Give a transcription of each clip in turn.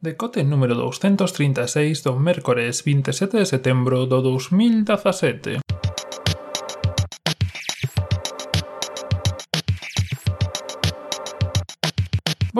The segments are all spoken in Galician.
Decote número 236 do mércores 27 de setembro do 2017.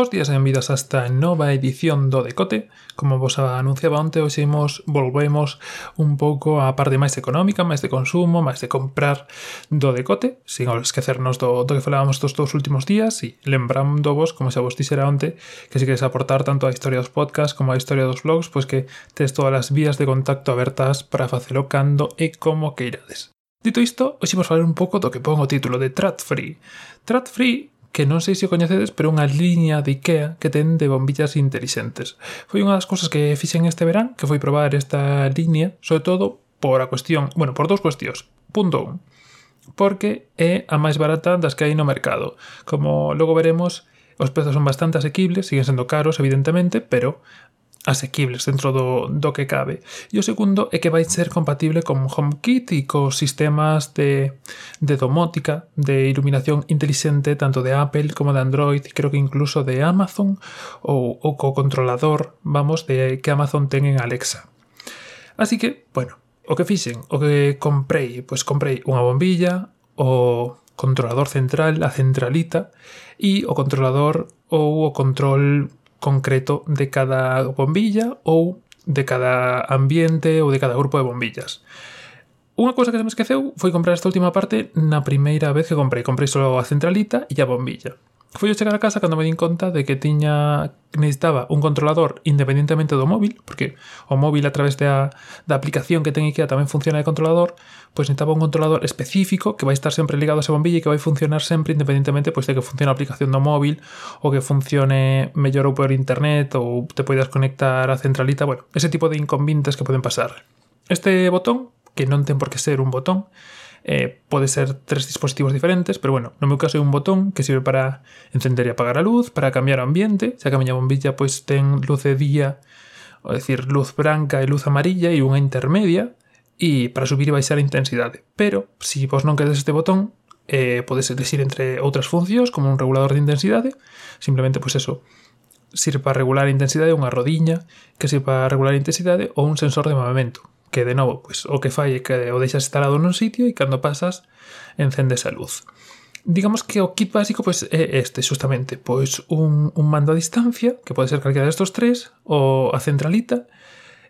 Bos días e benvidas a esta nova edición do Decote. Como vos anunciaba onte, hoxe imos, volvemos un pouco á parte máis económica, máis de consumo, máis de comprar do Decote, sin esquecernos do, do que falábamos dos dous últimos días e lembrando vos, como xa vos dixera onte, que se queres aportar tanto a historia dos podcasts como a historia dos blogs, pois que tes todas as vías de contacto abertas para facelo cando e como queirades. Dito isto, hoxe vos falar un pouco do que pon o título de Trat Free. Trat Free que non sei se o coñecedes, pero unha liña de IKEA que ten de bombillas intelixentes. Foi unha das cousas que fixen este verán, que foi probar esta liña, sobre todo por a cuestión, bueno, por dous cuestións. Punto 1. Porque é a máis barata das que hai no mercado. Como logo veremos, os prezos son bastante asequibles, siguen sendo caros, evidentemente, pero asequibles dentro do, do que cabe. E o segundo é que vai ser compatible con HomeKit e cos sistemas de, de domótica, de iluminación inteligente tanto de Apple como de Android, e creo que incluso de Amazon ou, ou co controlador, vamos, de que Amazon ten en Alexa. Así que, bueno, o que fixen, o que comprei, pois comprei unha bombilla, o controlador central, a centralita, e o controlador ou o control concreto de cada bombilla ou de cada ambiente ou de cada grupo de bombillas. Unha cousa que se me esqueceu foi comprar esta última parte na primeira vez que comprei. Comprei só a centralita e a bombilla foi chegar a casa cando me din conta de que tiña necesitaba un controlador independentemente do móvil, porque o móvil a través da, da aplicación que ten IKEA tamén funciona de controlador, pois necesitaba un controlador específico que vai estar sempre ligado a esa bombilla e que vai funcionar sempre independentemente pois, de que funcione a aplicación do móvil ou que funcione mellor ou por internet ou te poidas conectar a centralita, bueno, ese tipo de inconvenientes que poden pasar. Este botón, que non ten por que ser un botón, Eh, pode ser tres dispositivos diferentes, pero bueno, no meu caso é un botón que sirve para encender e apagar a luz, para cambiar o ambiente, xa que a miña bombilla pois ten luz de día, ou decir, luz branca e luz amarilla e unha intermedia, e para subir e baixar a intensidade. Pero, se si vos non queredes este botón, eh, podes elegir entre outras funcións, como un regulador de intensidade, simplemente, pois eso, sirve para regular a intensidade unha rodiña que sirve para regular a intensidade ou un sensor de movimento que de novo, pois, o que fai é que o deixas instalado nun sitio e cando pasas encendes a luz. Digamos que o kit básico pois, é este, justamente, pois un, un mando a distancia, que pode ser calquera destos tres, ou a centralita,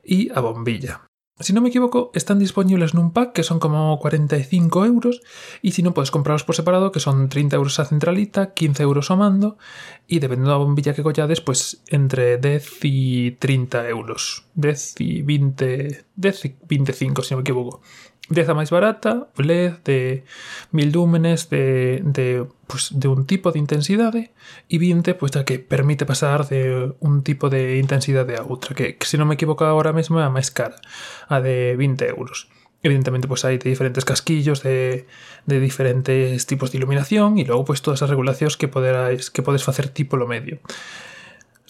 e a bombilla. Si non me equivoco, están disponibles nun pack que son como 45 euros e si non podes comprarlos por separado que son 30 euros a centralita, 15 euros o mando e dependendo da bombilla que collades, pues entre 10 e 30 euros. 10 e 20, 10 e 25 se non me equivoco. 10 a máis barata, LED de 1000 lúmenes de, de, pues, de un tipo de intensidade e 20 pues, a que permite pasar de un tipo de intensidade a outra, que, que se non me equivoco agora mesmo é a máis cara, a de 20 euros. Evidentemente, pues hai de diferentes casquillos, de, de diferentes tipos de iluminación e logo pues todas as regulacións que poderais, que podes facer tipo lo medio.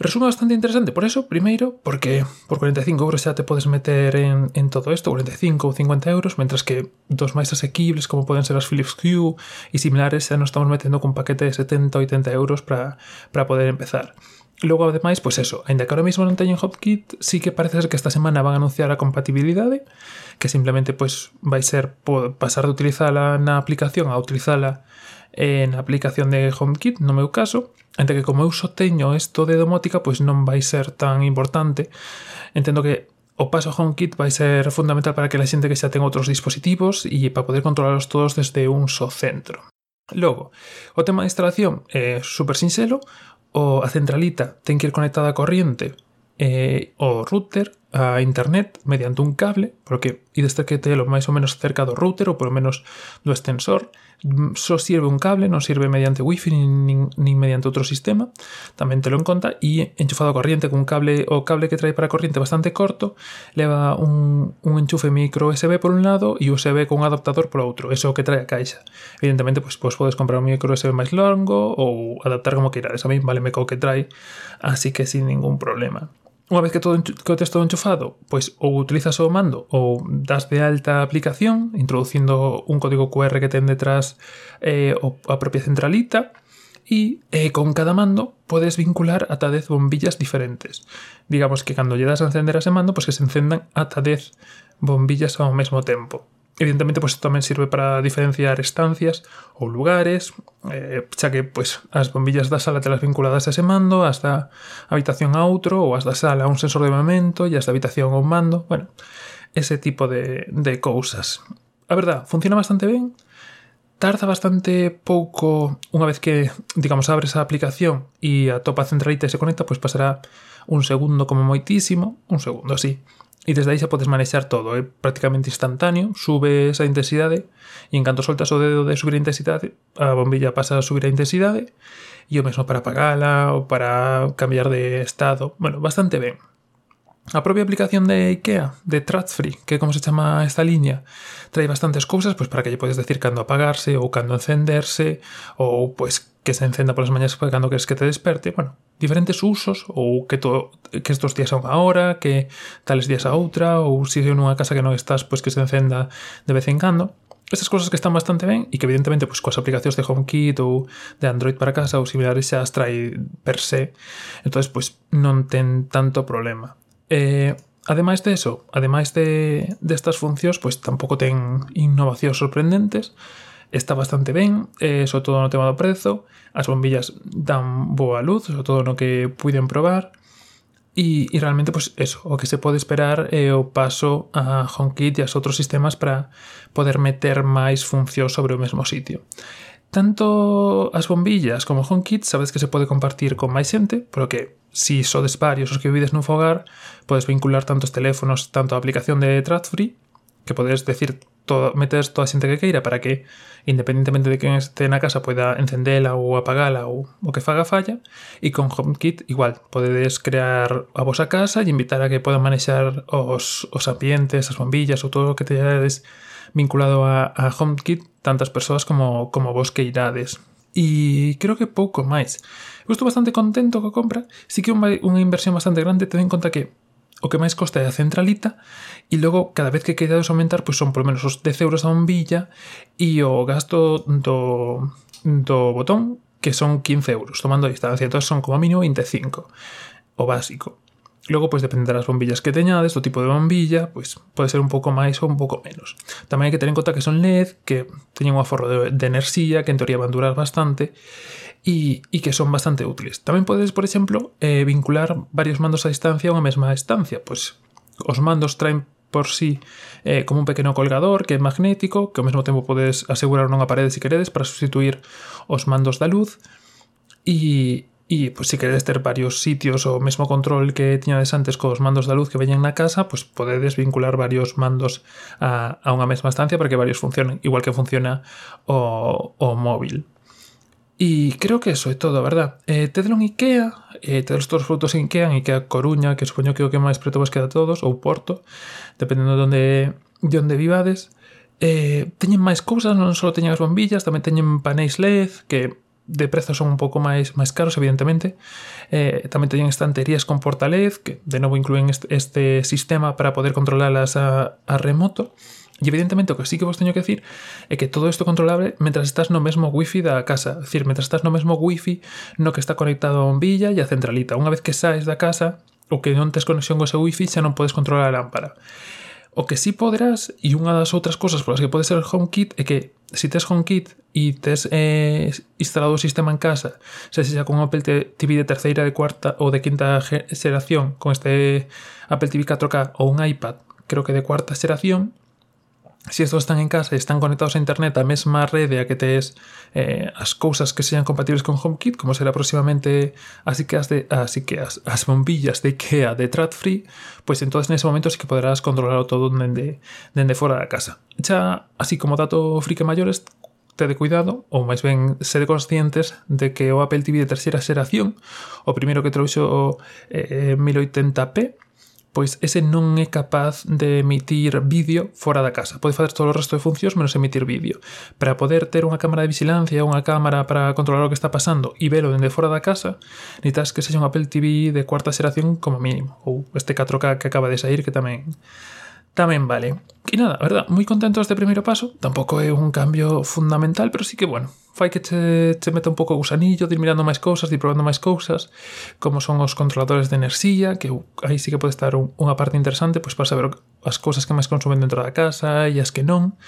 Resume bastante interesante. Por eso, primeiro, porque por 45 euros xa te podes meter en, en todo isto, 45 ou 50 euros, mentras que dos máis asequibles, como poden ser as Philips Hue e similares, xa nos estamos metendo con paquete de 70 ou 80 euros para poder empezar. Logo, ademais, pois eso, ainda que ahora mesmo non teñen HomeKit, sí que parece ser que esta semana van a anunciar a compatibilidade, que simplemente pois vai ser pasar de utilizala na aplicación a utilizala en a aplicación de HomeKit, no meu caso, entre que como eu só teño isto de domótica, pois non vai ser tan importante. Entendo que o paso a HomeKit vai ser fundamental para que a xente que xa ten outros dispositivos e para poder controlarlos todos desde un só centro. Logo, o tema de instalación é super sinxelo, o, a centralita ten que ir conectada a corriente, eh, o router, a internet mediante un cable, porque ides ter que telo máis ou menos cerca do router ou polo menos do extensor. Mm, só sirve un cable, non sirve mediante wifi nin, nin mediante outro sistema. Tamén telo en conta e enchufado a corriente un cable o cable que trae para a corriente bastante corto, leva un, un enchufe micro USB por un lado e USB con un adaptador por outro, eso que trae a caixa. Evidentemente, pois, pois podes comprar un micro USB máis longo ou adaptar como queirades. A mí vale me co que trae, así que sin ningún problema unha vez que todo que o texto enchufado, pois ou utilizas o mando ou das de alta a aplicación introducindo un código QR que ten detrás eh, a propia centralita e eh, con cada mando podes vincular ata 10 bombillas diferentes. Digamos que cando lle das a encender ese mando, pois que se encendan ata 10 bombillas ao mesmo tempo. Evidentemente, pues tamén sirve para diferenciar estancias ou lugares, eh, xa que pues, as bombillas da sala telas vinculadas a ese mando, as da habitación a outro, ou as da sala a un sensor de movimento, e as da habitación a un mando, bueno, ese tipo de, de cousas. A verdad, funciona bastante ben, tarda bastante pouco unha vez que, digamos, abres a aplicación e a topa centralita e se conecta, pois pues pasará un segundo como moitísimo, un segundo, así, E desde aí xa podes manexar todo, é prácticamente instantáneo, subes a intensidade e en canto soltas o dedo de subir a intensidade, a bombilla pasa a subir a intensidade e o mesmo para apagala ou para cambiar de estado. Bueno, bastante ben. A propia aplicación de IKEA, de Tratsfree, que é como se chama esta liña, trae bastantes cousas pois, para que lle podes decir cando apagarse ou cando encenderse ou pois que se encenda polas mañas cando queres que te desperte, bueno, diferentes usos ou que, to, que estos días a unha hora, que tales días a outra ou se si nunha casa que non estás, pois que se encenda de vez en cando. Estas cousas que están bastante ben e que evidentemente pois, coas aplicacións de HomeKit ou de Android para casa ou similares xa as trae per se. Entón, pois, non ten tanto problema. Eh, ademais de eso, ademais de destas estas funcións, pois tampouco ten innovacións sorprendentes, está bastante ben, eh, sobre todo no tema do prezo, as bombillas dan boa luz, sobre todo no que puiden probar, e, e realmente, pois, eso, o que se pode esperar é eh, o paso a HomeKit e aos outros sistemas para poder meter máis funcións sobre o mesmo sitio. Tanto as bombillas como o HomeKit sabes que se pode compartir con máis xente, polo que si sodes varios os que vivides nun fogar, podes vincular tantos teléfonos, tanto a aplicación de TradFree, que podes decir todo, metes toda a xente que queira para que, independentemente de quen este na casa, poida encendela ou apagala ou o que faga falla, e con HomeKit igual, podedes crear a vosa casa e invitar a que podan manexar os, os ambientes, as bombillas ou todo o que teades vinculado a, a HomeKit tantas persoas como, como vos que irades. E creo que pouco máis. Eu estou bastante contento coa compra, si que é unha, inversión bastante grande, ten en conta que o que máis costa é a centralita e logo cada vez que queidades aumentar pois son polo menos os 10 euros a bombilla e o gasto do, do botón que son 15 euros, tomando a distancia, entón son como mínimo 25 o básico. Logo, pois, depende das bombillas que teñades, do tipo de bombilla, pois, pode ser un pouco máis ou un pouco menos. Tamén hai que ter en conta que son LED, que teñen un aforro de, de enerxía, que en teoría van durar bastante, e, e que son bastante útiles. Tamén podes, por exemplo, eh, vincular varios mandos a distancia a unha mesma estancia, pois os mandos traen por sí eh, como un pequeno colgador que é magnético, que ao mesmo tempo podes asegurar unha parede se queredes para sustituir os mandos da luz e, E pois, se queredes ter varios sitios o mesmo control que tiñades antes cos mandos da luz que veñen na casa, pois podedes vincular varios mandos a, a unha mesma estancia para que varios funcionen, igual que funciona o, o móvil. E creo que eso é todo, verdad? Eh, tedelo en Ikea, eh, tedelos todos os produtos en Ikea, en Ikea Coruña, que supoño que é o que máis preto vos queda a todos, ou Porto, dependendo de onde, de onde vivades. Eh, teñen máis cousas, non só teñen as bombillas, tamén teñen panéis LED, que de prezo son un pouco máis máis caros, evidentemente. Eh, tamén teñen estanterías con portalez, que de novo incluen este, este sistema para poder controlalas a, a remoto. E evidentemente o que sí que vos teño que decir é que todo isto controlable mentras estás no mesmo wifi da casa, é dicir, mentras estás no mesmo wifi no que está conectado a bombilla e a centralita. Unha vez que saes da casa ou que non tes conexión co seu wifi xa non podes controlar a lámpara. O que sí poderás, e unha das outras cosas polas que pode ser HomeKit é que se tes HomeKit e tes eh, instalado o sistema en casa, se xa con Apple TV de terceira, de cuarta ou de quinta xeración, con este Apple TV 4K ou un iPad, creo que de cuarta xeración, se estos están en casa e están conectados a internet a mesma rede a que tes eh, as cousas que sean compatibles con HomeKit, como será próximamente así que as de así que as, as bombillas de IKEA de TradFree, pois pues entonces nese momento sí que poderás controlar todo dende, dende fora da casa. Xa, así como dato frique maiores, tede cuidado, ou máis ben sede conscientes de que o Apple TV de terceira xeración, o primeiro que trouxo eh, 1080p, pois ese non é capaz de emitir vídeo fora da casa. Pode facer todo o resto de funcións menos emitir vídeo. Para poder ter unha cámara de vigilancia, unha cámara para controlar o que está pasando e velo dende fora da casa, necesitas que sexa un Apple TV de cuarta xeración como mínimo, ou este 4K que acaba de sair que tamén tamén vale. E nada, verdad, moi contento este primeiro paso. Tampouco é un cambio fundamental, pero sí que, bueno, fai que che, che meta un pouco gusanillo, de ir mirando máis cousas, de ir probando máis cousas, como son os controladores de enerxía, que aí sí que pode estar un, unha parte interesante, pois para saber as cousas que máis consumen dentro da casa e as que non.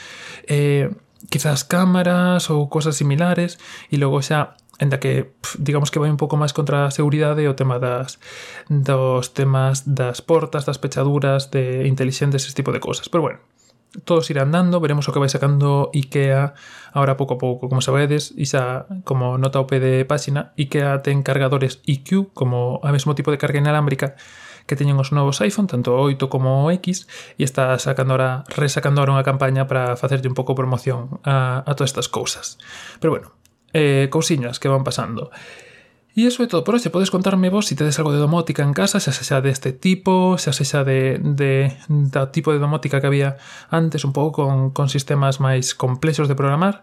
Eh, quizás cámaras ou cosas similares e logo xa en que digamos que vai un pouco máis contra a seguridade o tema das dos temas das portas, das pechaduras, de inteligentes, ese tipo de cosas. Pero bueno, todos irán dando, veremos o que vai sacando IKEA ahora pouco a pouco. Como sabedes, e xa como nota OP pé de páxina, IKEA ten cargadores IQ, como a mesmo tipo de carga inalámbrica que teñen os novos iPhone, tanto o 8 como o X, e está sacando ahora, resacando ahora unha campaña para facerlle un pouco promoción a, a todas estas cousas. Pero bueno, eh, cousiñas que van pasando. E iso é todo por hoxe. Podes contarme vos se si tedes algo de domótica en casa, xa se xa deste tipo, xa se xa de, de, da tipo de domótica que había antes un pouco con, con sistemas máis complexos de programar.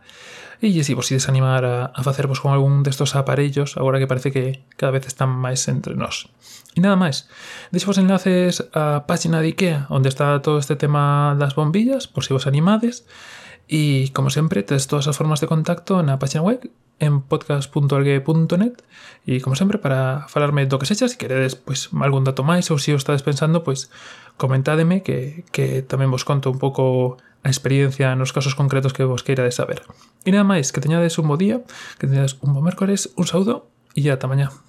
E se si vos ides animar a, a facervos con algún destos aparellos, agora que parece que cada vez están máis entre nós. E nada máis, deixo vos enlaces á página de IKEA, onde está todo este tema das bombillas, por se si vos animades. Y como siempre, tienes todas as formas de contacto en la página web en podcast.algue.net y como sempre para falarme do que sexa, se queredes pois, algún dato máis ou se si o estades pensando, pois comentádeme que, que tamén vos conto un pouco a experiencia nos casos concretos que vos queirades saber. E nada máis, que teñades un bo día, que teñades un bo mércores, un saúdo e ata mañá.